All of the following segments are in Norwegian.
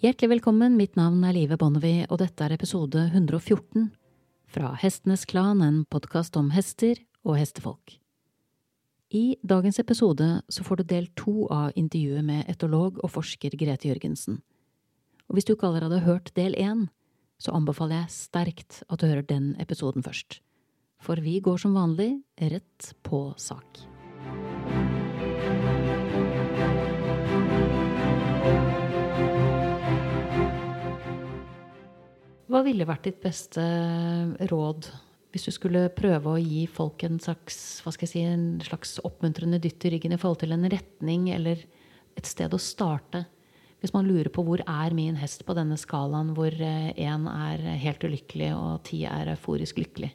Hjertelig velkommen, mitt navn er Live Bonnevie, og dette er episode 114 fra Hestenes Klan, en podkast om hester og hestefolk. I dagens episode så får du del to av intervjuet med etolog og forsker Grete Jørgensen. Og hvis du ikke allerede har hørt del én, så anbefaler jeg sterkt at du hører den episoden først. For vi går som vanlig rett på sak. Hva ville vært ditt beste råd hvis du skulle prøve å gi folk en slags, hva skal jeg si, en slags oppmuntrende dytt i ryggen i forhold til en retning eller et sted å starte? Hvis man lurer på hvor er min hest på denne skalaen hvor én er helt ulykkelig og ti er euforisk lykkelig?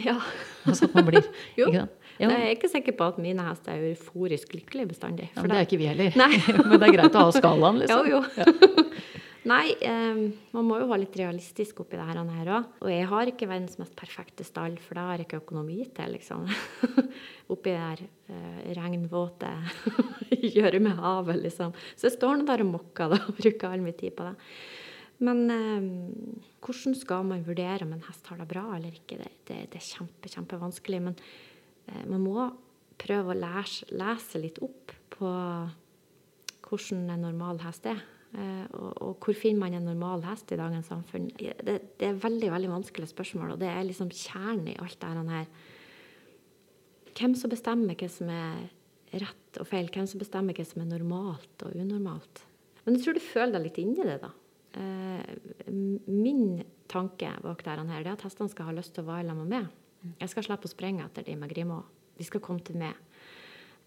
Ja. Altså at man blir Jo. ikke sant? Ja, Nei, jeg er ikke sikker på at mine hester er euforisk lykkelig bestandig. ja, det er ikke vi heller. Nei. men det er greit å ha skalaen, liksom. Jo, jo. Nei, eh, man må jo være litt realistisk oppi det her òg. Og jeg har ikke verdens mest perfekte stall, for det har jeg ikke økonomi til, liksom. oppi det her eh, regnvåte gjørmehavet, liksom. Så jeg står nå der og mokker da, og bruker all min tid på det. Men eh, hvordan skal man vurdere om en hest har det bra eller ikke? Det, det, det er kjempe, kjempevanskelig. Men eh, man må prøve å lese, lese litt opp på hvordan en normal hest er. Eh, og, og hvor finner man en normal hest i dagens samfunn? Det, det er veldig veldig vanskelige spørsmål, og det er liksom kjernen i alt det her. Hvem som bestemmer hva som er rett og feil? Hvem som bestemmer hva som er normalt og unormalt? Men jeg tror du føler deg litt inni det, da. Eh, min tanke bak dette her det er at hestene skal ha lyst til å være sammen med meg. Jeg skal slippe å sprenge etter dem med Grimå. De skal komme til meg.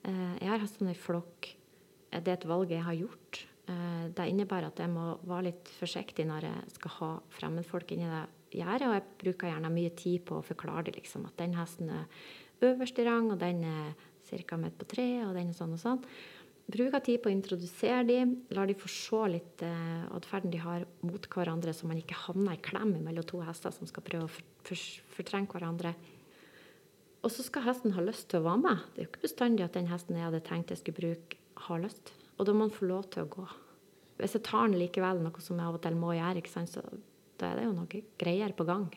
Eh, jeg har hestene i flokk. Det er et valg jeg har gjort. Eh, Det innebærer at jeg må være litt forsiktig når jeg skal ha fremmedfolk inni det gjerdet. Og jeg bruker gjerne mye tid på å forklare det, liksom, at den hesten er øverst i rang, og den er ca. midt på treet, og den er sånn og sånn. Bruker tid på å introdusere dem, lar de få se litt eh, atferden de har mot hverandre, så man ikke havner i klem mellom to hester som skal prøve å for, for, fortrenge hverandre. Og så skal hesten ha lyst til å være med. Det er jo ikke bestandig at den hesten jeg hadde tenkt jeg skulle bruke, har lyst. Og da må han få lov til å gå. Hvis jeg tar han likevel, noe som jeg av og til må gjøre, så da er det jo noe greier på gang.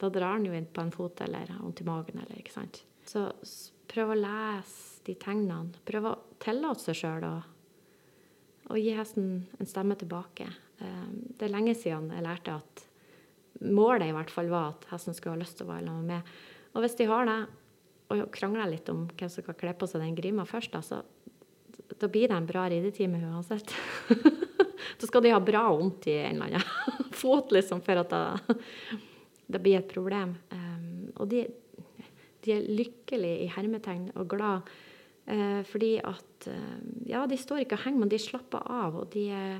Da drar han jo inn på en fot eller vondt i magen. eller ikke sant. Så prøv å lese de tegnene. Prøv å tillate seg sjøl å, å gi hesten en stemme tilbake. Eh, Det er lenge siden jeg lærte at målet i hvert fall var at hesten skulle ha lyst til å være med. Og hvis de har det, og krangler litt om hvem som skal kle på seg den grima først, så da blir det en bra ridetime uansett. da skal de ha bra vondt i en eller annen fot, liksom, for at det, blir et problem. Um, og de, de er lykkelige i hermetegn og glad uh, fordi at uh, Ja, de står ikke og henger, men de slapper av. Og de er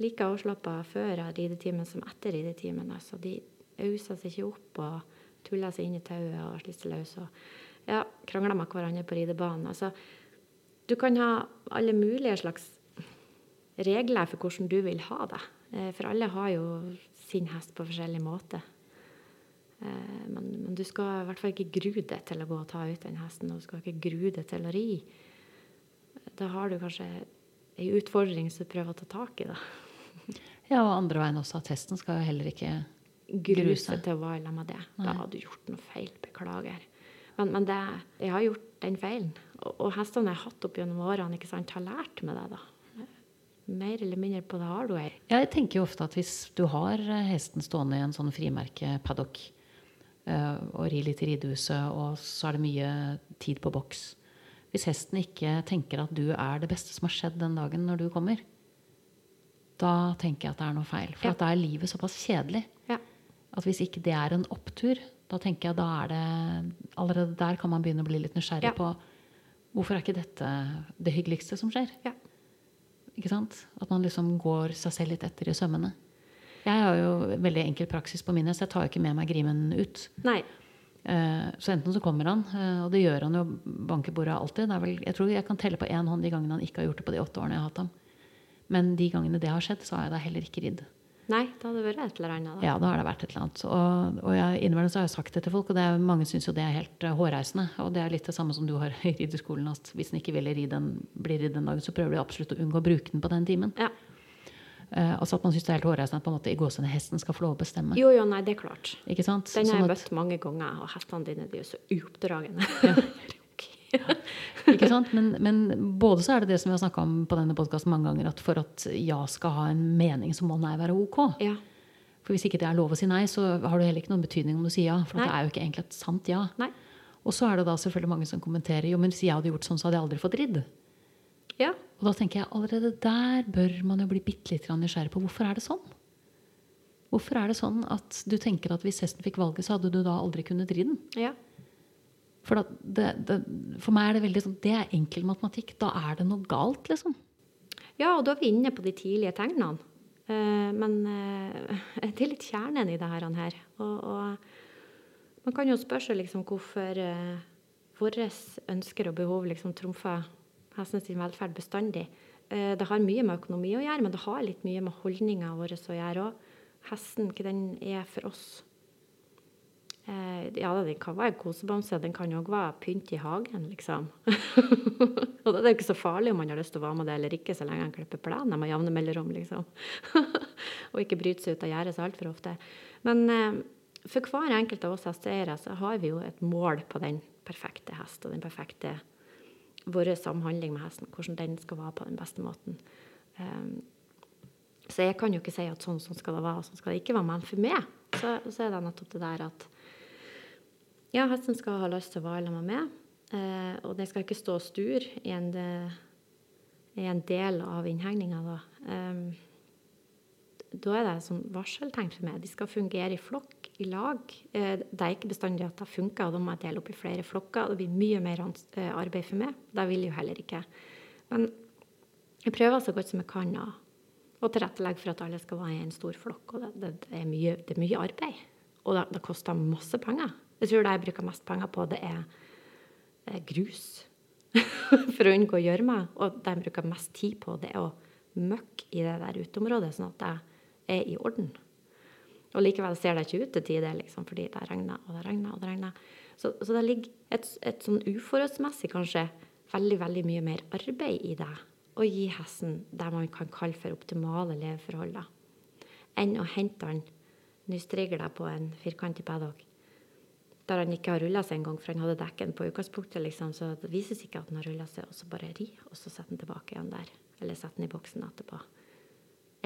like avslappa før ridetimen som etter ridetimen. Altså, de auser seg ikke opp og tuller seg inn i tauet og slisser løs. Og ja, krangler med hverandre på ridebanen. Altså, du kan ha alle mulige slags regler for hvordan du vil ha det. Eh, For alle har jo sin hest på forskjellig måte. Eh, Men, men du skal i hvert fall ikke grue deg til å gå og ta ut den hesten, og du skal ikke grue deg til å ri. Da har du kanskje ei utfordring som du prøver å ta tak i. da. Ja, og andre veien også, at hesten skal jo heller ikke gruse. Gruse. til å være sammen med det. Da har du gjort noe feil. Beklager. Men, men det, jeg har gjort den feilen. Og, og hestene jeg har hatt opp gjennom årene, ikke sant, har lært meg det. da. Mer eller mindre på det har hard Ja, Jeg tenker jo ofte at hvis du har eh, hesten stående i en sånn frimerke-paddock eh, og rir litt i ridehuset, og så er det mye tid på boks Hvis hesten ikke tenker at du er det beste som har skjedd den dagen når du kommer, da tenker jeg at det er noe feil. For Ja. at da er livet såpass kjedelig Ja. at hvis ikke det er en opptur, da tenker jeg da er det Allerede der kan man begynne å bli litt nysgjerrig Ja. på hvorfor er ikke dette det hyggeligste som skjer? Ja. Ikke sant? At man liksom går seg selv litt etter i sømmene. Jeg har jo veldig enkel praksis på min hest. Jeg tar jo ikke med meg grimen ut. Nei. Eh, Så enten så kommer han, eh, og det gjør han jo bankebordet alltid. Det er vel, jeg tror jeg kan telle på én hånd de gangene han ikke har gjort det på de åtte årene jeg har hatt ham. Men de gangene det har skjedd, så har jeg da heller ikke ridd. Nei, det hadde vært et eller annet. Da. Ja, da har det vært et eller annet. Og, og jeg, innimellom så har jeg sagt det til folk, og det er, mange syns jo det er helt eh, hårreisende. Og det er litt det samme som du har i ridderskolen, at hvis en ikke vil ri den, bli ridd den dagen, så prøver du absolutt å unngå å bruke den på den timen. Ja. Eh, altså at man syns det er helt hårreisende at på en måte i gåsene hesten skal få lov å bestemme. Jo, jo, nei, det er klart. Ikke sant? Den har Sånn jeg at- møtt mange ganger, og hestene dine de er så uoppdragende. Ikke sant? Men, men både så er det det som vi har snakka om på denne podkasten mange ganger, at for at ja skal ha en mening, så må nei være ok. ja. For hvis ikke det er lov å si nei, så har det heller ikke noen betydning om du sier ja. For det er jo ikke egentlig et sant ja. Nei. Og så er det da selvfølgelig mange som kommenterer jo, men hvis jeg hadde gjort sånn, så hadde jeg aldri fått ridd. Ja. Og da tenker jeg allerede der bør man jo bli bitte litt nysgjerrig på hvorfor er det sånn? Hvorfor er det sånn at du tenker at hvis hesten fikk valget, så hadde du da aldri kunnet ri den? ja. For, det, det, for meg er det veldig sånn Det er enkel matematikk. Da er det noe galt, liksom. Ja, og da er vi inne på de tidlige tegnene. Eh, men eh, det er litt kjernen i det her. Og, og man kan jo spørre seg liksom hvorfor uh, våre ønsker og behov liksom trumfer hesten sin velferd bestandig. Eh, det har mye med økonomi å gjøre, men det har litt mye med holdninga vår å gjøre òg. Hesten, hva den er for oss. Eh, ja, den kan være kosebamse, den kan òg være pynt i hagen, liksom. og da er det ikke så farlig om man har lyst til å være med det eller ikke, så lenge han klipper plenen med jevne mellomrom, liksom. og ikke bryter seg ut av gjerdet så altfor ofte. Men eh, for hver enkelt av oss hesteeiere så har vi jo et mål på den perfekte hest og den perfekte vår samhandling med hesten, hvordan den skal være på den beste måten. Um, så jeg kan jo ikke si at sånn, sånn skal det være, og sånn skal det ikke være. Men for meg så, så er det nettopp det der at ja, hesten skal ha lyst til å være sammen med meg. Eh, og den skal ikke stå og sture i eh, i en del av innhegninga, da. Um, da er det sånn varseltegn for meg. De skal fungere i flokk, i lag. Eh, det er ikke bestandig at det funker, og da må jeg dele opp i flere flokker. Det blir mye mer eh, arbeid for meg. Det vil jeg jo heller ikke. Men jeg prøver så godt som jeg kan å tilrettelegge for at alle skal være i en stor flokk. Og det, det, det, er, mye, det er mye arbeid. Og det, det koster masse penger. Jeg tror det jeg bruker mest penger på, det er, er grus. for å unngå gjørme. Og det jeg bruker mest tid på, det er å møkke i det der uteområdet, sånn at det er i orden. Og likevel ser det ikke ut til tider, liksom, fordi det regner og det regner og det regner. Så, så det ligger et, et sånn uforholdsmessig kanskje veldig, veldig mye mer arbeid i det å gi hesten det man kan kalle for optimale leveforhold, enn å hente han nystrigla på en firkantig paddock der han ikke har rulla seg engang, for han hadde dekken på utgangspunktet, liksom, så det vises ikke at han har rulla seg, og så bare ri, og så setter han tilbake igjen der. Eller setter den i boksen etterpå.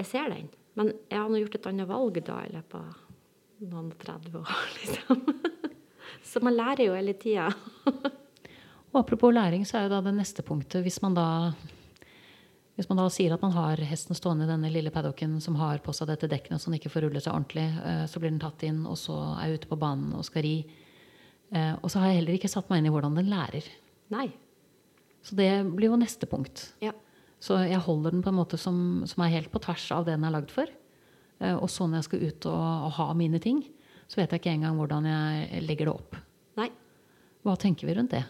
Jeg ser den, men jeg har nå gjort et annet valg da i løpet av noen 30 år, liksom. Så man lærer jo hele tida. Og apropos læring, så er jo da det neste punktet Hvis man da hvis man da sier at man har hesten stående i denne lille paddocken som har på seg dette dekkene, så den ikke får rulle seg ordentlig, eh, så blir den tatt inn, og så er jeg ute på banen og skal ri. Eh, Og så har jeg heller ikke satt meg inn i hvordan den lærer. Nei. Så det blir jo neste punkt. Ja. Så jeg holder den på en måte som, som er helt på tvers av det den er lagd for. Eh, Og så når jeg skal ut og, og ha mine ting, så vet jeg ikke engang hvordan jeg legger det opp. Nei. Hva tenker vi rundt det?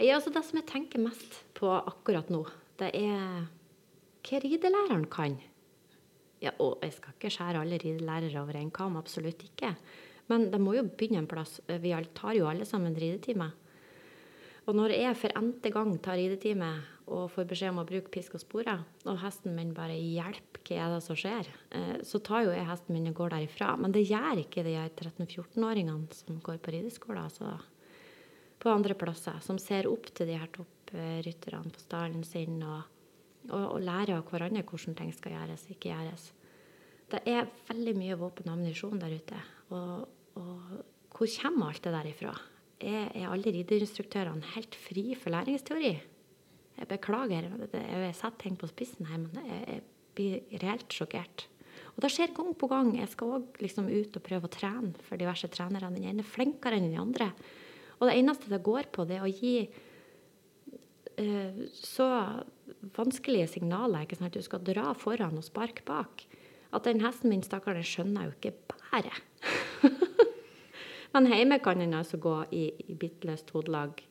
Ja, altså det som jeg tenker mest på akkurat nå, det er hva ridelæreren kan. Ja, og jeg skal ikke skjære alle ridelærere over en kam, absolutt ikke. Men det må jo begynne en plass. Vi tar jo alle sammen ridetime. Og når jeg for n-te gang tar ridetime og får beskjed om å bruke pisk og spore, og hesten min bare 'hjelp, hva er det som skjer', eh, så tar jo jeg hesten min og går derifra. Men det gjør ikke de 13-14-åringene som går på rideskolen. altså på andre plasser, som ser opp til de her topprytterne på stallen sin, og, og, og lærer av hverandre hvordan ting skal gjøres, ikke gjøres. Det er veldig mye våpen og ammunisjon der ute. Og, og hvor kommer alt det der ifra? Er, er alle rideinstruktørene helt fri for læringsteori? Jeg beklager, jeg setter ting på spissen her, men jeg, jeg blir reelt sjokkert. Og det skjer gang på gang. Jeg skal òg liksom ut og prøve å trene for diverse trenere. Den ene er flinkere enn den andre. Og det eneste det går på, det er å gi uh, så vanskelige signaler. ikke sant? Du skal dra foran og sparke bak. At den hesten min, stakkar, den skjønner jo ikke bæret. Men hjemme kan en altså gå i, i bitte løst hodelag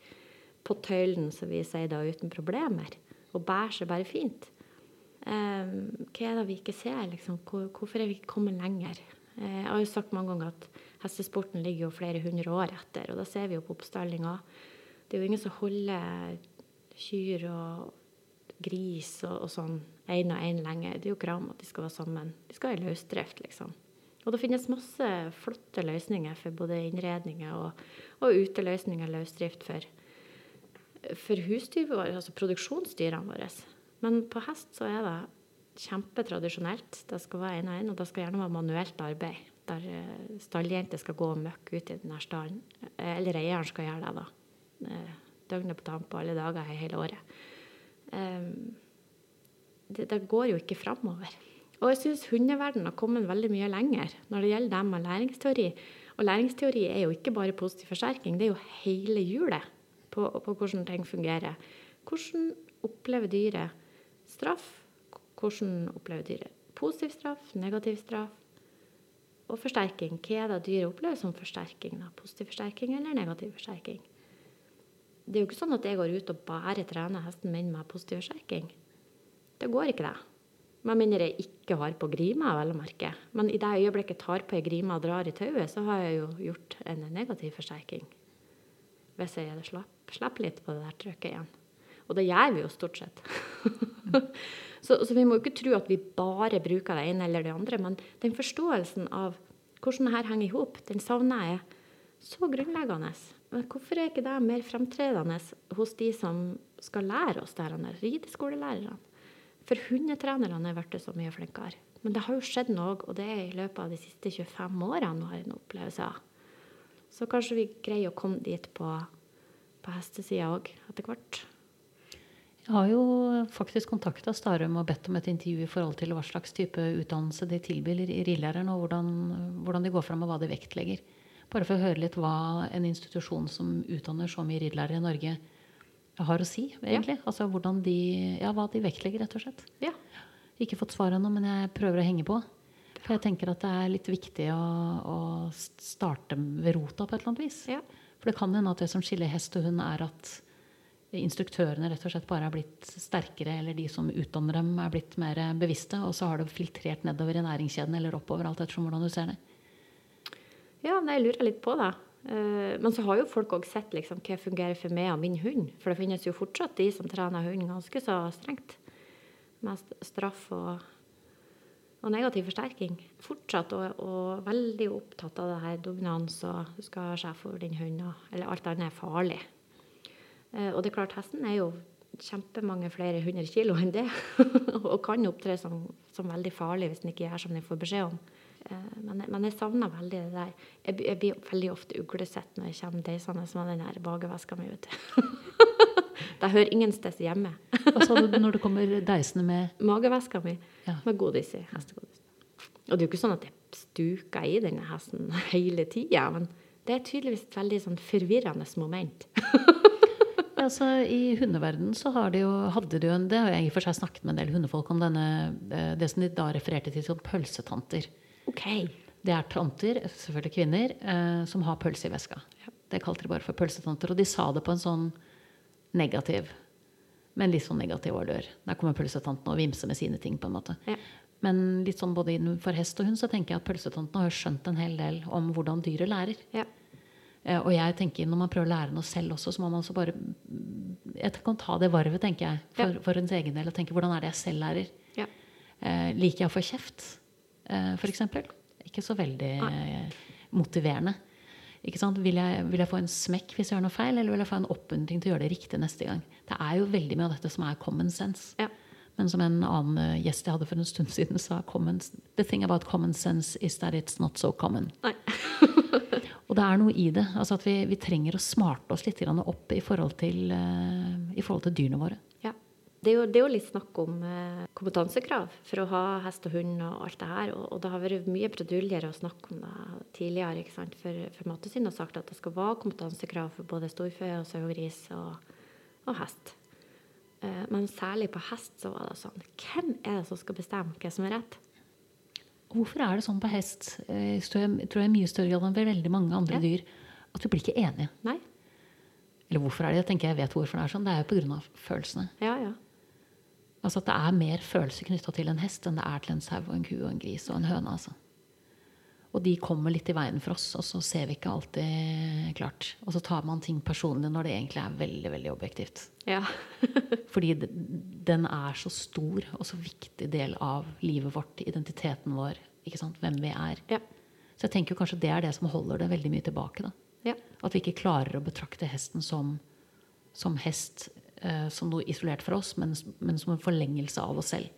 på tøylen, som vi sier da, uten problemer. Og bærer seg bare fint. Eh, hva er det vi ikke ser? Liksom? Hvor, hvorfor er vi ikke kommet lenger? Eh, jeg har jo sagt mange ganger at hestesporten ligger jo flere hundre år etter, og da ser vi jo på oppstallinga. Det er jo ingen som holder kyr og gris og, og sånn én og én lenge. Det er jo krav om at de skal være sammen. De skal ha løsdrift, liksom. Og det finnes masse flotte løsninger for både innredninger og, og uteløsninger, løsdrift for, for husdyr, altså produksjonsdyrene våre. Men på hest så er det kjempetradisjonelt. Det skal være én og én, og det skal gjerne være manuelt arbeid. Der eh, stalljenter skal gå og møkke ut i denne stallen. Eller eieren skal gjøre det, da. Eh, døgnet på tamp alle dager hele året. Um, det, det, går jo ikke framover. Og jeg syns hundeverdenen har kommet veldig mye lenger når det gjelder det med læringsteori. Og læringsteori er jo ikke bare positiv forsterking, det er jo hele hjulet på, på hvordan ting fungerer. Hvordan opplever dyret straff? Hvordan opplever dyret positiv straff, negativ straff? Og forsterking. Hva er det dyret opplever som forsterking? Da? Positiv forsterking eller negativ forsterking? Det er jo ikke sånn at jeg går ut og bare trener hesten min med positiv forsterking. Det går ikke, det. Med mindre jeg ikke har på grima, vel å merke. Men i det øyeblikket jeg tar på ei grime og drar i tauet, så har jeg jo gjort en negativ forsterking. Hvis jeg slipper slapp litt på det der trykket igjen. Og det gjør vi jo stort sett. så, så, vi må jo ikke tro at vi bare bruker det ene eller det andre. Men den forståelsen av hvordan dette henger i hop, den savner jeg så grunnleggende. Men hvorfor er ikke det mer fremtredende hos de som skal lære oss det her, rideskolelærerne? For hundetrenerne er blitt så mye flinkere. Men det har jo skjedd noe, og det er i løpet av de siste 25 årene har en opplevelse av. Så kanskje vi greier å komme dit på, på hestesida òg, etter hvert. Jeg har jo faktisk kontakta Starum og bedt om et intervju i forhold til hva slags type utdannelse de tilbyr i ridlæreren, og hvordan, hvordan, de går fram og hva de vektlegger. Bare for å høre litt hva en institusjon som utdanner så mye ridlærere i Norge, har å si, egentlig. Ja. Altså hvordan de, ja, hva de vektlegger, rett og slett. Ja. Ikke fått svar ennå, men jeg prøver å henge på. For jeg tenker at det er litt viktig å, å starte ved rota på et eller annet vis. Ja. For det kan hende at det som skiller hest og hund, er at instruktørene rett og slett bare er blitt sterkere, eller de som utdanner dem, er blitt mer bevisste, og så har det filtrert nedover i næringskjeden eller oppover, alt ettersom hvordan du ser det. Ja, men jeg lurer litt på det. Eh, men så har jo folk òg sett liksom, hva fungerer for meg og min hund. For det finnes jo fortsatt de som trener hunden ganske så strengt. Med straff og, og negativ forsterking. Fortsatt og, og, veldig opptatt av det her dominans og du skal ha sjef over din hund, eller alt annet er farlig. Eh, og det er klart, hesten er jo kjempemange flere hundre kilo enn det. og kan opptre som, som veldig farlig hvis den ikke gjør som den får beskjed om. Eh, men, men, jeg savner veldig det der. Jeg, jeg blir veldig ofte uglesett når jeg kommer deisende med den der bageveska mi. det hører ingen steds hjemme. Hva sa du når du kommer deisende med Mageveska mi ja. med godis i. Hestegodis. Og det er jo ikke sånn at jeg stuker i denne hesten hele tida, men det er tydeligvis et veldig sånn forvirrende moment. altså, I hundeverdenen så har de jo, hadde de jo en, det har jeg i og for seg snakket med en del hundefolk om, denne, eh, det som de da refererte til som pølsetanter. Okay. Det er tanter, selvfølgelig kvinner, eh, som har pølse i veska. Ja. Det kalte de bare for pølsetanter. Og de sa det på en sånn negativ Men litt sånn negativ ordør. Der kommer pølsetanten og vimser med sine ting. på en måte. Ja. Men litt sånn både innenfor hest og hund så tenker jeg at pølsetanten har skjønt en hel del om hvordan dyret lærer. Ja. Eh, og jeg tenker når man prøver å lære noe selv også, så må man også bare Jeg kan ta det varvet, tenker jeg, for, ja. for ens egen del. Og tenke hvordan er det jeg selv lærer? Ja. Eh, liker jeg å få kjeft? Eh, f.eks. Ikke så veldig Nei. motiverende. Vil jeg, vil, jeg, få en smekk hvis jeg gjør noe feil, eller vil jeg få en oppmuntring til å gjøre det riktig neste gang? Det er jo veldig mye av dette som er common sense. Ja. Men som en annen eh, gjest jeg hadde for en stund siden, sa common, The thing about common sense is that it's not so common. og det er noe i det. Altså at vi, vi, trenger å smarte oss litt opp i forhold til, uh, i forhold til dyrene våre. Det er, jo, det er jo litt snakk om eh, kompetansekrav for å ha hest og hund og alt det her. Og, og det har vært mye breduljer å snakke om det tidligere. ikke sant? For, for Mattilsynet har sagt at det skal være kompetansekrav for både storfe og sau og gris og, og hest. Eh, men særlig på hest så var det sånn Hvem er det som skal bestemme hva som er rett? Hvorfor er det sånn på hest, eh, jeg tror jeg er mye større grad enn veldig mange andre ja. dyr, at vi blir ikke enige? Nei. Eller hvorfor er det? Jeg tenker jeg vet hvorfor det er sånn. Det er jo pga. følelsene. Ja, ja. Altså at det er mer følelser knytta til en hest enn det er til en sau og en ku og en gris og en høne. altså. Og de kommer litt i veien for oss, og så ser vi ikke alltid klart. Og så tar man ting personlig når det egentlig er veldig veldig objektivt. Ja. Fordi den er så stor og så viktig del av livet vårt, identiteten vår, ikke sant? hvem vi er. ja. Så jeg tenker kanskje det er det som holder det veldig mye tilbake. da. ja. At vi ikke klarer å betrakte hesten som, som hest, som noe isolert fra oss, men, men som en forlengelse av oss selv.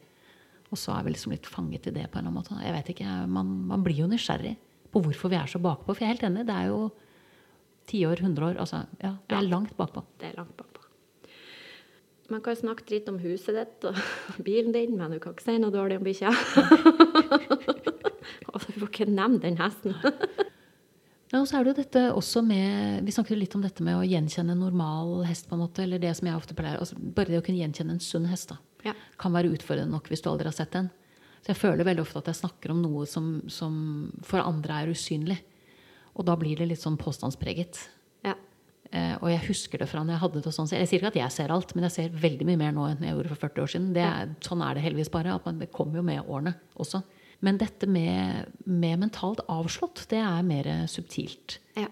Og så er vi liksom litt fanget i det på en eller annen måte. Jeg vet ikke, man, man blir jo nysgjerrig på hvorfor vi er så bakpå. For jeg er helt enig, det er jo tiår, hundreår. Altså, ja, vi er Ja. langt bakpå. Det er langt bakpå. Man kan snakke dritt om huset ditt og bilen din, men du kan ikke si noe dårlig om bikkja. Og du får ikke nevne den hesten. Ja, og så er det jo dette også med Vi snakket litt om dette med å gjenkjenne en normal hest. på en måte, eller det som jeg ofte pleier, altså Bare det å kunne gjenkjenne en sunn hest da, Ja. kan være utfordrende nok hvis du aldri har sett en. Så jeg føler veldig ofte at jeg snakker om noe som, som for andre er usynlig. Og da blir det litt sånn påstandspreget. Ja. Eh, og jeg husker det fra når jeg hadde det sånn. Jeg sier ikke at jeg ser alt, men jeg ser veldig mye mer nå enn jeg gjorde for 40 år siden. Det er, sånn er det heldigvis bare. at man, Det kommer jo med årene også. Men dette med, med mentalt avslått, det er mer subtilt. ja.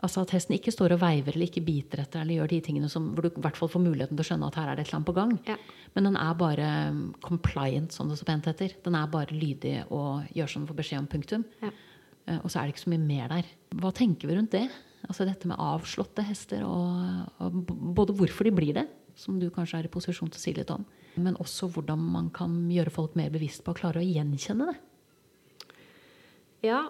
Altså at hesten ikke står og veiver eller ikke biter etter eller gjør de tingene som, hvor du i hvert fall får muligheten til å skjønne at her er det et eller annet på gang. Ja. Men den er bare um, compliant, som det så pent heter. Den er bare lydig og gjør som den får beskjed om punktum. Ja. Eh, Og så er det ikke så mye mer der. Hva tenker vi rundt det? Altså dette med avslåtte hester, og, og både hvorfor de blir det, som du kanskje er i posisjon til å si litt om, men også hvordan man kan gjøre folk mer bevisst på å klare å gjenkjenne det. Ja,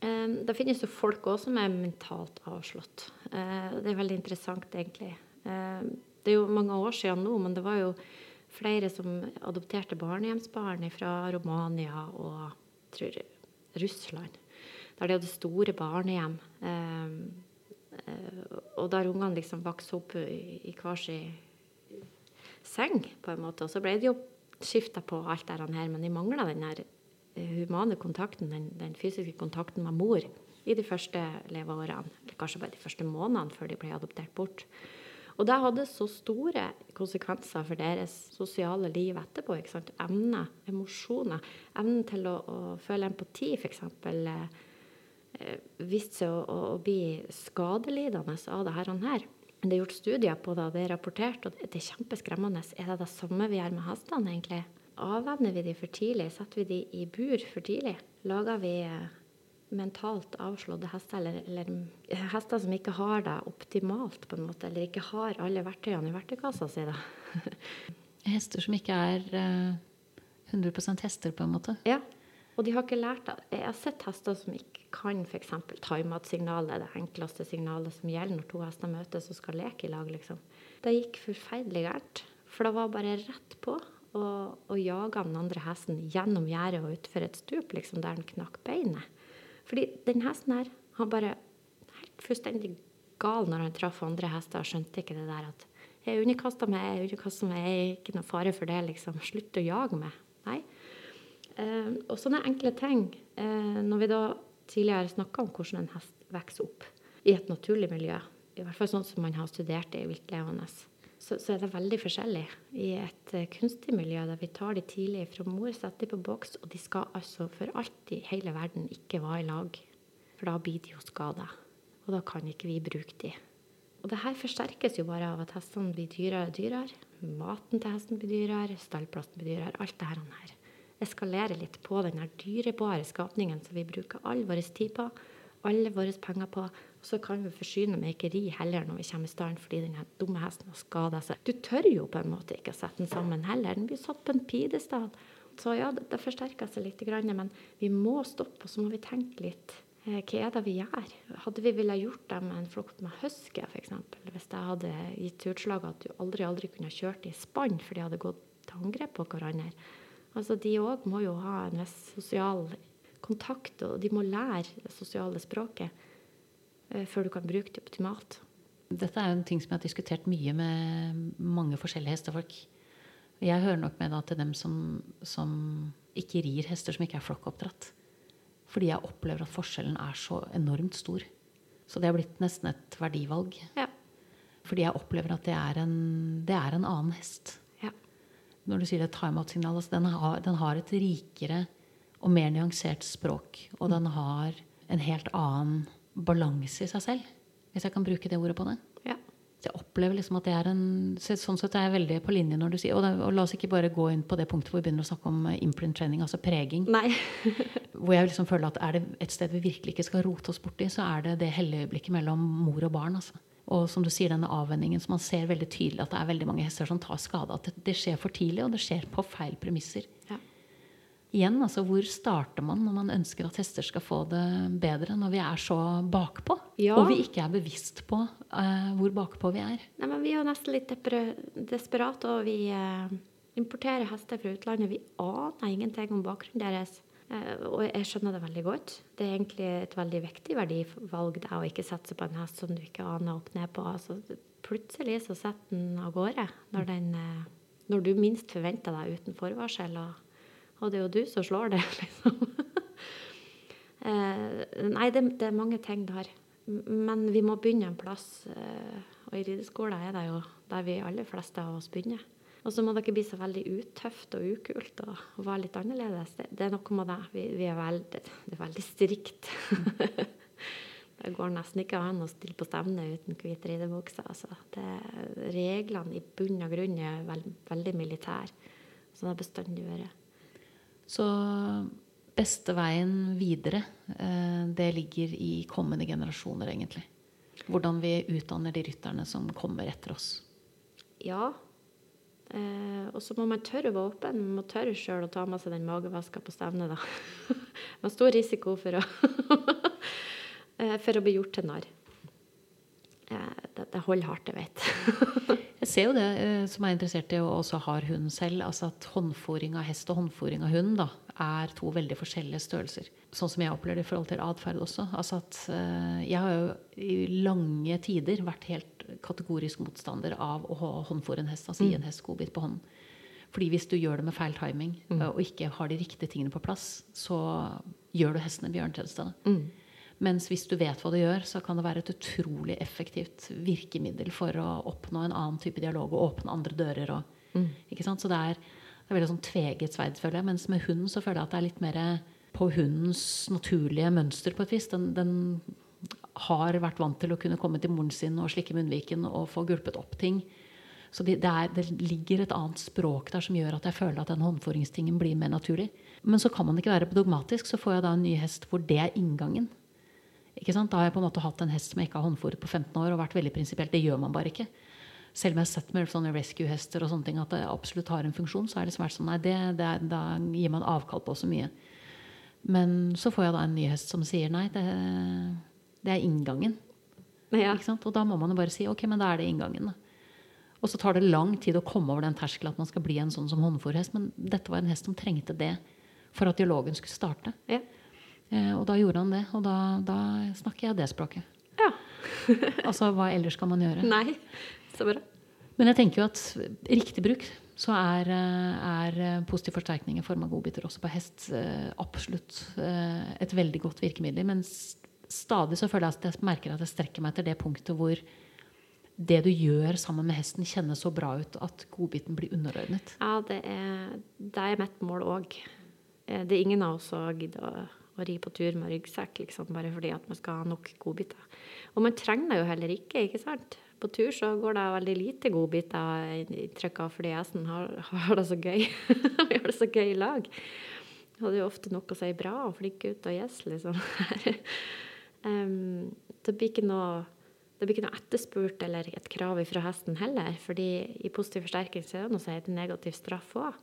eh, det finnes jo folk òg som er mentalt avslått. Eh, Det er veldig interessant, egentlig. Eh, Det er jo mange år siden nå, men det var jo flere som adopterte barnehjemsbarn fra Romania og tror Russland. Der de hadde store barnehjem. Eh, eh, Og der ungene liksom vokste opp i hver sin seng, på en måte. Og så ble det jo skifta på alt det her, men de mangla den der eh, humane kontakten, den, den fysiske kontakten med mor i de første leveårene. Eller kanskje bare de første månedene før de ble adoptert bort. Og det hadde så store konsekvenser for deres sosiale liv etterpå. ikke sant? Evne, emosjoner, evnen til å, å føle empati, f.eks. Eh, viste seg å, å bli skadelidende av det her. Her. Det er gjort studier på det, og det er rapportert, og det er kjempeskremmende. Er det det samme vi gjør med hestene, egentlig? Avvenner vi de for tidlig? Setter vi de i bur for tidlig? Lager vi eh, mentalt avslåtte hester, eller, eller hester som ikke har det optimalt, på en måte, eller ikke har alle verktøyene i verktøykassa si? da? Hester som ikke er eh, 100% hester, på en måte. Ja, og de har ikke lært det. Jeg har sett hester som ikke kan f.eks. time-out-signalet, det enkleste signalet som gjelder når to hester møtes og skal leke i lag. liksom. Det gikk forferdelig gærent. For det var bare rett på å, jage den andre hesten gjennom gjerdet og utfor et stup liksom, der den knakk beinet. Fordi den hesten her, han bare helt fullstendig gal når han traff andre hester og skjønte ikke det der at jeg underkasta meg, jeg underkasta meg, jeg er ikke noe fare for det, liksom. Slutt å jage meg. Nei. Eh, og sånne enkle ting. Eh, når vi da tidligere snakka om hvordan en hest vokser opp i et naturlig miljø, i hvert fall sånn som man har studert det i viltlevende, så, så er det veldig forskjellig. I et eh, kunstig miljø der vi tar de tidlig fra mor, setter de på boks, og de skal altså for alltid i hele verden ikke være i lag. For da blir de jo skada. Og da kan ikke vi bruke de. Og det her forsterkes jo bare av at hestene blir dyrere og dyrere. Maten til hesten blir dyrere, stallplassen blir dyrere. Alt det her eskalerer litt på den dyrebare skapningen som vi bruker all vår tid på, alle våre penger på. Og så kan vi forsyne med heller når vi kommer i stand fordi den dumme hesten har skada seg. Du tør jo på en måte ikke å sette den sammen heller. Den blir satt på en pidestall. Så ja, det, forsterker seg litt, men vi må stoppe, og så må vi tenke litt. Eh, Hva er det vi gjør? Hadde vi villet gjort det med en flokk med husky, f.eks.? Hvis det hadde gitt utslag at du aldri aldri kunne kjørt i spann for de hadde gått til angrep på hverandre. Altså, De òg må jo ha en viss sosial kontakt, og de må lære det sosiale språket eh, før du kan bruke det optimalt. Dette er jo en ting som jeg har diskutert mye med mange forskjellige hestefolk. Jeg hører nok med da til dem som, som ikke rir hester som ikke er flokkoppdratt. Fordi jeg opplever at forskjellen er så enormt stor. Så det har blitt nesten et verdivalg. Ja. Fordi jeg opplever at det er en, det er en annen hest. Når du sier et timeout-signal, altså den, har, den har et rikere og mer nyansert språk. Og den har en helt annen balanse i seg selv, hvis jeg kan bruke det ordet på det. Ja. Så jeg opplever liksom at det er en Sånn sett er jeg veldig på linje når du sier Og, det, og la oss ikke bare gå inn på det punktet hvor vi begynner å snakke om eh, imprint training, altså preging. Nei. hvor jeg liksom føler at er det et sted vi virkelig ikke skal rote oss borti, så er det det hellige øyeblikket mellom mor og barn. altså. Og som du sier, denne avvenningen som man ser veldig tydelig at det er veldig mange hester som tar skade. At det, det skjer for tidlig, og det skjer på feil premisser. Ja. Igjen, altså hvor starter man når man ønsker at hester skal få det bedre, når vi er så bakpå? Ja. Og vi ikke er bevisst på uh, hvor bakpå vi er. Nei, men vi er jo nesten litt desperate, og vi uh, importerer hester fra utlandet. Vi aner ingenting om bakgrunnen deres. Eh, og jeg skjønner det veldig godt. Det er egentlig et veldig viktig verdivalg det å ikke satse på en hest som du ikke aner opp ned på. Altså, plutselig så setter den av gårde når, den, eh, når du minst forventer deg uten forvarsel. Og, og det er jo du som slår det, liksom. Eh, nei, det, det er mange ting der. Men vi må begynne en plass. Og i rideskolen er det jo der vi aller fleste av oss begynner. Og så må ikke bli så veldig utøft og ukult og, være litt annerledes. Det, det er noe med det. Vi, vi er veldig, det er veldig strikt. det går nesten ikke an å stille på stevne uten hvit ridebukse. Altså. Reglene i bunn og grunn er veld, veldig militære. Sånn har det bestandig vært. Så beste veien videre, eh, det ligger i kommende generasjoner, egentlig. Hvordan vi utdanner de rytterne som kommer etter oss. Ja. Eh, og så må man tørre å være åpen. Man må tørre sjøl å ta med seg den magevaska på stevnet, da. Med stor risiko for å, eh, for å bli gjort til narr. Eh, det, det holder hardt, jeg vet. Jeg ser jo det, eh, som er interessert i og også har hund selv, altså at håndfòring av hest og håndfòring av hund da, er to veldig forskjellige størrelser. Sånn som jeg opplever det i forhold til atferd også. Altså at jeg har jo i lange tider vært helt kategorisk motstander av å ha håndfòre en hest, altså gi en hest godbit på hånden. Fordi hvis du gjør det med feil timing mm. og ikke har de riktige tingene på plass, så gjør du hesten en Mm. Mens hvis du vet hva du gjør, så kan det være et utrolig effektivt virkemiddel for å oppnå en annen type dialog og åpne andre dører. Og, ikke sant? Så det er, det er veldig sånn tveget sverd, føler jeg. Mens med hunden så føler jeg at det er litt mer på hundens naturlige mønster på et vis. Den, den har vært vant til å kunne komme til moren sin og slikke munnviken og få gulpet opp ting. Så det, det, er, det ligger et annet språk der som gjør at jeg føler at den håndføringstingen blir mer naturlig. Men så kan man ikke være dogmatisk. Så får jeg da en ny hest hvor det er inngangen. Ikke sant? Da har jeg på en måte hatt en hest som jeg ikke har håndfòret på 15 år og vært veldig prinsipielt. Det gjør man bare ikke. Selv om jeg har sett med sånne rescue-hester og sånne ting at det absolutt har en funksjon, så er det vært sånn Nei, det, det da gir man avkall på så mye. Men så får jeg da en ny hest som sier nei, det, det er inngangen. Ja. Og da må man jo bare si ok, men da er det inngangen. Da. Og så tar det lang tid å komme over den terskelen at man skal bli en sånn som håndfòrhest. Men dette var en hest som trengte det for at dialogen skulle starte. Ja. Eh, og da gjorde han det. Og da, da snakker jeg det språket. ja. Altså hva ellers skal man gjøre? Nei, så bra. Men jeg tenker jo at riktig bruk så er, eh, er positiv forsterkning i form av godbiter også på hest eh, absolutt eh, et veldig godt virkemiddel. Men s- stadig så føler jeg at jeg merker at jeg strekker meg etter det punktet hvor det du gjør sammen med hesten, kjennes så bra ut at godbiten blir underordnet. Ja, det er, det er mitt mål òg. Det er ingen av oss som gidder å, å ri på tur med ryggsekk liksom, bare fordi at man skal ha nok godbiter. Og man trenger det jo heller ikke, ikke sant? På tur så går det veldig lite godbiter inntrykk av fordi hesten har, har det så gøy. Vi har det så gøy i lag. Og det er jo ofte nok å si bra og flink gutt og yes, liksom. Em, det blir noe det blir ikke noe etterspurt eller et krav fra hesten heller. fordi i positiv forsterking så er det noe som heter negativ straff òg.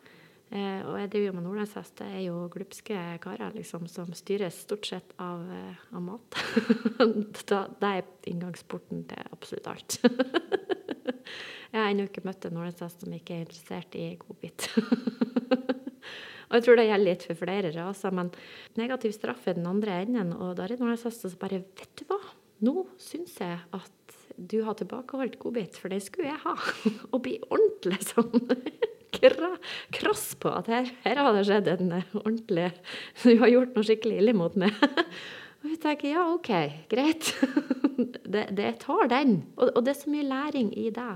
Uh, og jeg driver jo med nordlandshest. Det er jo glupske karer liksom, som styres stort sett av, uh, av mat. da, det er inngangsporten til absolutt alt. jeg har ennå ikke møtt en nordlandshest som ikke er interessert i godbit. Og jeg tror det gjelder litt for flere raser, men negativ straff er den andre enden. Og da er det nordlandshester som bare Vet du hva, nå syns jeg at du har tilbakeholdt godbit, for det skulle jeg ha. Og bli ordentlig sånn krass på at her, her har det skjedd en ordentlig Du har gjort noe skikkelig ille mot meg. Og vi tenker ja, OK, greit. Det, det tar den. Og, og det er så mye læring i det.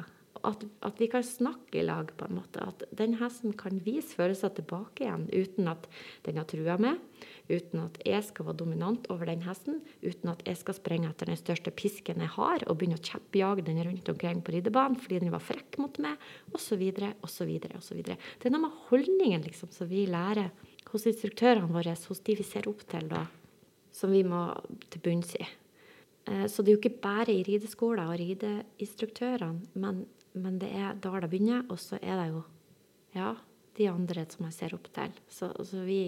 At, at, vi kan snakke i lag, på en måte. At den hesten kan vise følelser tilbake igjen uten at den har trua med, uten at jeg skal være dominant over den hesten, uten at jeg skal sprenge etter den største pisken jeg har, og begynne å kjeppjage den rundt omkring på ridebanen fordi den var frekk mot meg, osv., osv., osv. Det er noe med holdningen liksom, som vi lærer hos instruktørene våre, hos de vi ser opp til, da, som vi må til bunns i. Eh, så det er jo ikke bare i rideskoler og rideinstruktørene, men, men, det er da det begynner. Og så er det jo ja, de andre som jeg ser opp til. Så, så vi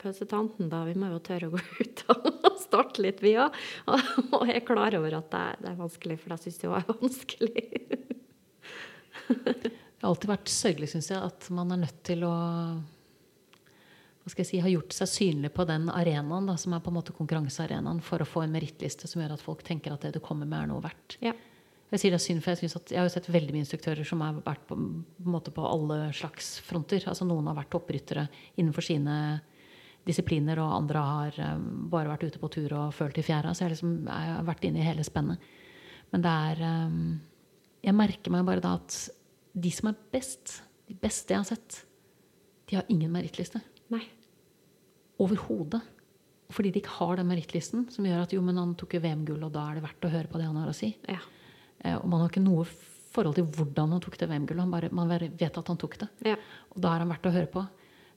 pølsetanten, da, vi må jo tørre å gå ut og starte litt, vi òg. Og, jeg er klar over at det, det er vanskelig, for jeg syns det òg er vanskelig. det har alltid vært sørgelig, syns jeg, at man er nødt til å skal jeg si, har gjort seg synlig på den arenaen, da, som er på en måte konkurransearenaen, for å få en merittliste som gjør at folk tenker at det du kommer med, er noe verdt. Ja. Jeg sier det er synd, for jeg, at jeg har jo sett veldig mye instruktører som har vært på, på, på, alle slags fronter. Altså Noen har vært toppryttere innenfor sine disipliner, og andre har um, bare vært ute på tur og følt i fjæra. Så jeg, liksom, jeg har vært inne i hele spennet. Men det er um, Jeg merker meg bare da at de som er best, de beste jeg har sett, de har ingen merittliste. Nei. Overhodet. Fordi de ikke har den merittlisten som gjør at jo, men han tok jo VM-gull, og da er det verdt å høre på det han har å si. Ja. Eh, og man har ikke noe forhold til hvordan han tok det VM-gullet. Man vet at han tok det. Ja. Og da er han verdt å høre på.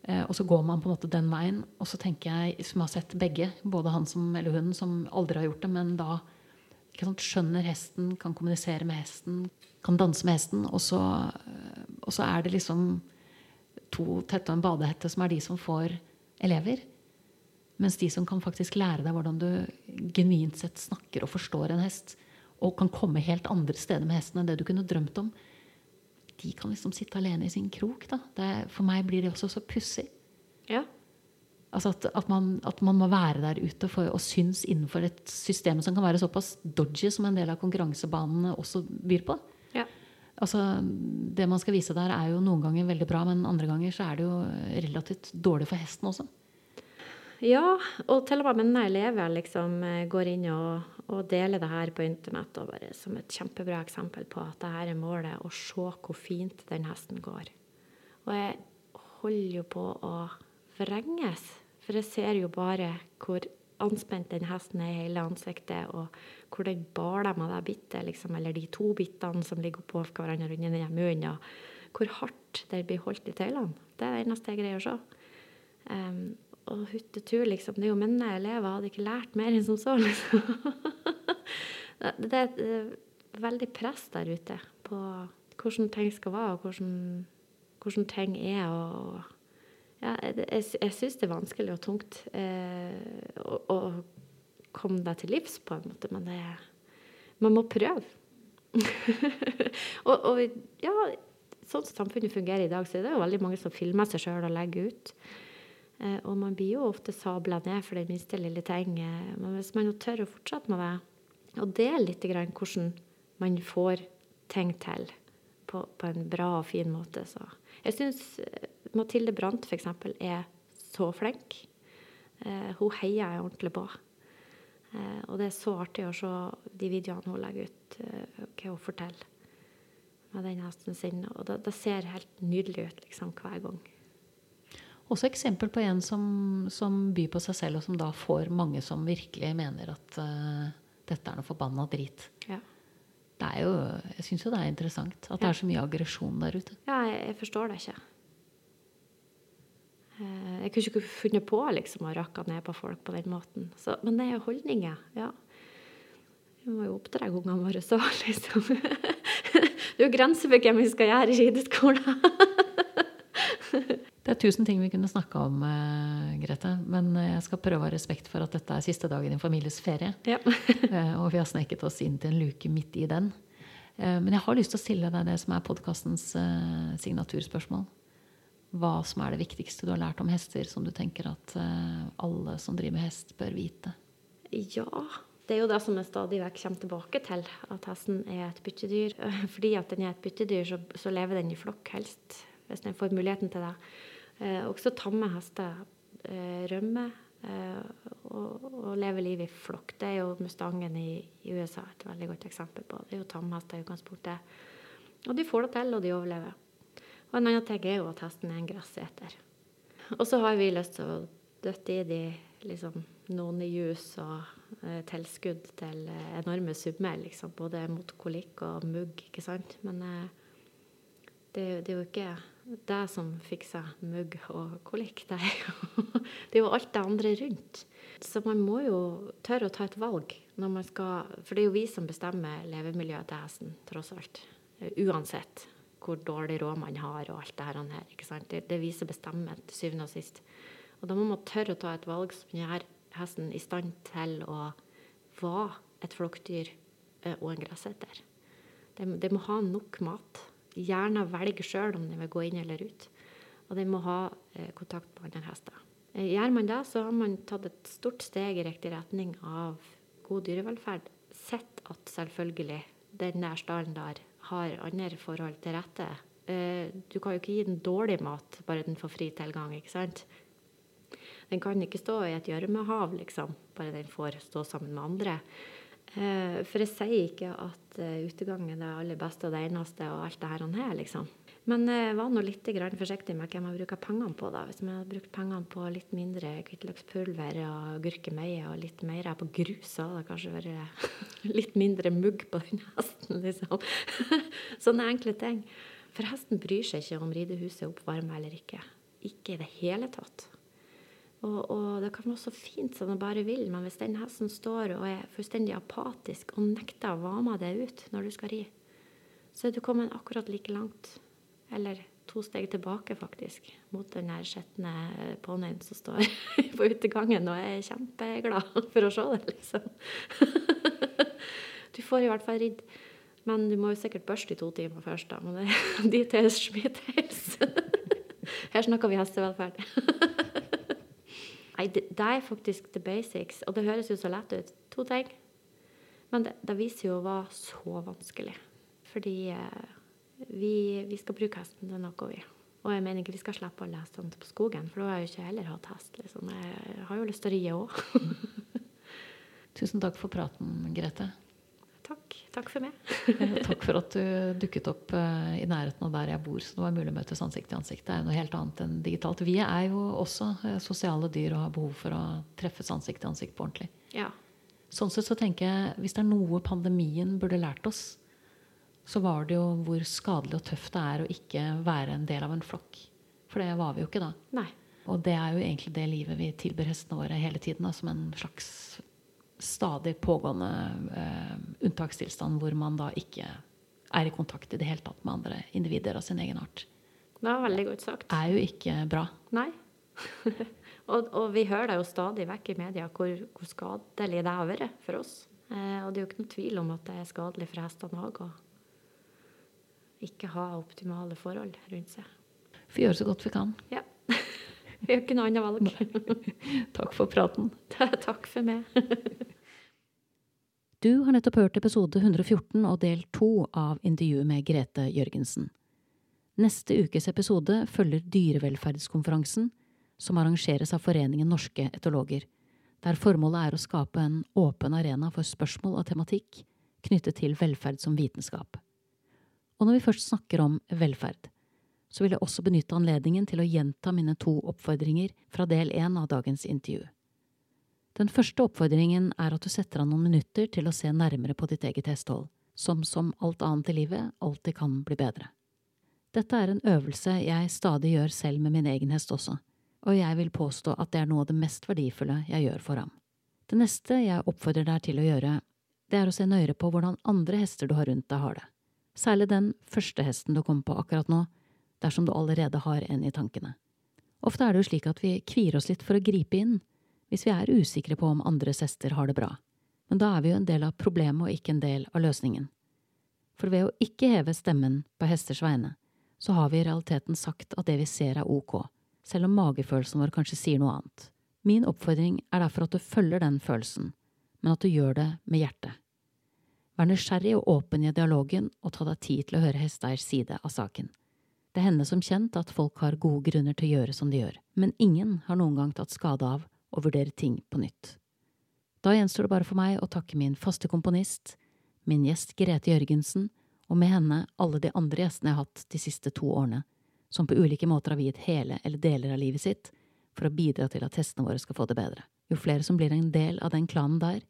Eh, og så går man på en måte den veien. Og så tenker jeg, som har sett begge, både han som, eller hun som aldri har gjort det, men da sant, skjønner hesten, kan kommunisere med hesten, kan danse med hesten, og så, og så er det liksom to tette og en badehette som er de som får elever. Mens de som kan faktisk lære deg hvordan du genuint sett snakker og forstår en hest, og kan komme helt andre steder med hesten enn det du kunne drømt om, de kan liksom sitte alene i sin krok. Det, for meg blir det også så pussig. Ja. Altså at, at, man, at, man, må være der ute for, og synes innenfor et system som kan være såpass dodgy som en del av konkurransebanene også byr på. Ja. Altså, det man skal vise der, er jo noen ganger veldig bra, men andre ganger så er det jo relativt dårlig for hesten også. Ja, og til og med mine elever liksom eh, går inn og, og, deler det her på internett og bare som et kjempebra eksempel på at det her er målet, å se hvor fint den hesten går. Og jeg holder jo på å vrenges, for jeg ser jo bare hvor anspent den hesten er i hele ansiktet, og hvor den baler med det bittet, liksom, eller de to bittene som ligger oppå hverandre under den munnen, og hvor hardt det blir holdt i tøylene. Det er det eneste jeg greier å se. Um, og huttetur, liksom. Det er jo mine elever hadde ikke lært mer enn som så, liksom. det er et veldig press der ute på hvordan ting skal være, og hvordan, hvordan ting er. og ja, jeg, jeg syns det er vanskelig og tungt eh, å, å, komme deg til livs, på en måte, men det, man må prøve. og, og, ja, sånn som samfunnet fungerer i dag, så er det jo veldig mange som filmer seg sjøl og legger ut. Eh, og man blir jo ofte sabla ned for den minste lille ting. Eh, men hvis man jo tør å fortsette med det, og dele litt grann hvordan man får ting til på, på en bra og fin måte, så Jeg syns eh, Mathilde Brandt f.eks. er så flink. Hun heier jeg ordentlig på. Og det er så artig å se de videoene hun legger ut, hva hun forteller med den hesten sin. Og det, det ser helt nydelig ut liksom, hver gang. Også eksempel på en som, som, byr på seg selv, og som da får mange som virkelig mener at uh, dette er noe forbanna drit. Ja. Det er jo, jeg syns jo det er interessant at ja. det er så mye aggresjon der ute. Ja, jeg, jeg forstår det ikke. Uh, jeg kunne ikke funnet på liksom, å rakke ned på folk på den måten. Så, men det er jo holdninger. ja. Vi må jo oppdra ungene våre så, liksom. Det er jo grenser for hvem vi skal gjøre i rideskolen. Tusen ting vi kunne snakka om, uh, Grete. Men jeg skal prøve å ha respekt for at dette er siste dagen i din families ferie. Ja. uh, og vi har sneket oss inn til en luke midt i den. Men jeg har lyst til å stille deg det som er podkastens signaturspørsmål hva som er det viktigste du har lært om hester, som du tenker at alle som driver med hest, bør vite? Ja, det er jo det som jeg stadig vekk kommer tilbake til, at hesten er et byttedyr. Fordi at den er et byttedyr, så, så lever den i flokk helst, hvis den får muligheten til det. Eh, også tamme hester eh, rømmer eh, og, og, lever livet i flokk. Det er jo Mustangen i, i, USA et veldig godt eksempel på. Det er jo tamhester i utgangspunktet. Og de får det til, og de overlever. Og en annen ting er jo at hesten er en gresseter. Og så har vi lyst til å døtte i de liksom, noen jus og eh, tilskudd til eh, enorme summer, liksom, både mot kolikk og mugg, ikke sant. Men eh, det, det, er jo ikke det som fikser mugg og kolikk. Det er, jo, er alt det andre rundt. Så man må jo tørre å ta et valg når man skal For det er jo vi som bestemmer levemiljøet til hesten, tross alt. Uansett hvor dårlig råd man har og alt det her. ikke sant? Det, det viser bestemmer til syvende og sist. Og da må man tørre å ta et valg som gjør hesten i stand til å være et flokkdyr eh, og en gresseter. Det, det må ha nok mat. Gjerne velge sjøl om de vil gå inn eller ut. Og de må ha eh, kontakt med andre hester. Eh, gjør man det, så har man tatt et stort steg i riktig retning av god dyrevelferd. Sett at selvfølgelig den der stallen der har andre forhold til rette. Du kan jo ikke gi den dårlig mat bare den får fri tilgang. ikke sant? Den kan ikke stå i et gjørmehav, liksom, bare den får stå sammen med andre. Eh, for jeg sier ikke at utegang utegangen er det aller beste og det eneste og alt det her, han har, liksom. Men jeg var nå litt forsiktig med hvem jeg bruker pengene på. da. Hvis jeg hadde brukt pengene på litt mindre hvitløkspulver og gurkemeie og litt mer på grus, så hadde det kanskje vært litt mindre mugg på den hesten, liksom. Sånne enkle ting. For hesten bryr seg ikke om ridehuset er oppvarma eller ikke. Ikke i det hele tatt. Og, og, det kan være så fint som det bare vil, men hvis den hesten står og er fullstendig apatisk og nekter å være med deg ut når du skal ri, så er du kommet akkurat like langt. Eller to steg tilbake, faktisk, mot den der skitne ponnien som står på utegangen og er kjempeglad for å se det, liksom. Du får i hvert fall ridd. Men du må jo sikkert børste i to timer først, da. Men det, er details, smithels. Her snakker vi hestevelferd. Nei, det, det, er faktisk the basics. Og det høres jo så lett ut. To ting. Men det, det viser jo å være så vanskelig. Fordi eh, vi, vi, skal bruke hesten til noe, vi. Og jeg mener ikke vi skal slippe å lese den på skogen, for da har jeg jo ikke heller hatt hest. Liksom. Jeg har jo lyst til å ri òg. Tusen takk for praten, Grete. Takk. Takk for meg. Takk for at du dukket opp eh, i nærheten av der jeg bor, så det var mulig å møtes ansikt til ansikt. Det er noe helt annet enn digitalt. Vi er jo også eh, sosiale dyr og har behov for å treffes ansikt til ansikt på ordentlig. Ja. Sånn sett så tenker jeg, hvis det er noe pandemien burde lært oss, så var det jo hvor skadelig og tøft det er å ikke være en del av en flokk. For det var vi jo ikke da. Nei. Og det er jo egentlig det livet vi tilbyr hestene våre hele tiden, da, som en slags stadig pågående eh, unntakstilstand hvor man da ikke er i kontakt i det hele tatt med andre individer av sin egen art. Det var veldig godt sagt. Det er jo ikke bra. Nei. og, og, vi hører det jo stadig vekk i media hvor, hvor skadelig det har vært for oss. Eh, og det er jo ikke noe tvil om at det er skadelig for hestene òg å ikke ha optimale forhold rundt seg. Vi gjør så godt vi kan. Ja. Vi har ikke noe annet valg. Takk for praten. Takk for meg. Du har nettopp hørt episode 114 og del to av intervjuet med Grete Jørgensen. Neste ukes episode følger dyrevelferdskonferansen, som arrangeres av Foreningen norske etologer, der formålet er å skape en åpen arena for spørsmål og tematikk knyttet til velferd som vitenskap. Og når vi først snakker om velferd, så vil jeg også benytte anledningen til å gjenta mine to oppfordringer fra del én av dagens intervju. Den første oppfordringen er at du setter av noen minutter til å se nærmere på ditt eget hestehold, som som alt annet i livet alltid kan bli bedre. Dette er en øvelse jeg stadig gjør selv med min egen hest også, og jeg vil påstå at det er noe av det mest verdifulle jeg gjør for ham. Det neste jeg oppfordrer deg til å gjøre, det er å se nøyere på hvordan andre hester du har rundt deg, har det. Særlig den første hesten du kom på akkurat nå, dersom du allerede har en i tankene. Ofte er det jo slik at vi kvier oss litt for å gripe inn, hvis vi er usikre på om andres hester har det bra. Men da er vi jo en del av problemet og ikke en del av løsningen. For ved å ikke heve stemmen på hesters vegne, så har vi i realiteten sagt at det vi ser er ok, selv om magefølelsen vår kanskje sier noe annet. Min oppfordring er derfor at du følger den følelsen, men at du gjør det med hjertet. Vær nysgjerrig og åpen i dialogen, og ta deg tid til å høre hesteeiers side av saken. Det hender som kjent at folk har gode grunner til å gjøre som de gjør, men ingen har noen gang tatt skade av å vurdere ting på nytt. Da gjenstår det bare for meg å takke min faste komponist, min gjest Grete Jørgensen og med henne alle de andre gjestene jeg har hatt de siste to årene, som på ulike måter har viet hele eller deler av livet sitt for å bidra til at hestene våre skal få det bedre. Jo flere som blir en del av den klanen der,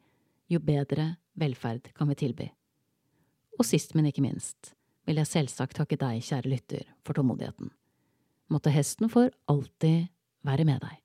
jo bedre velferd kan vi tilby. Og sist, men ikke minst, vil jeg selvsagt takke deg, kjære lytter, for tålmodigheten. Måtte hesten for alltid være med deg.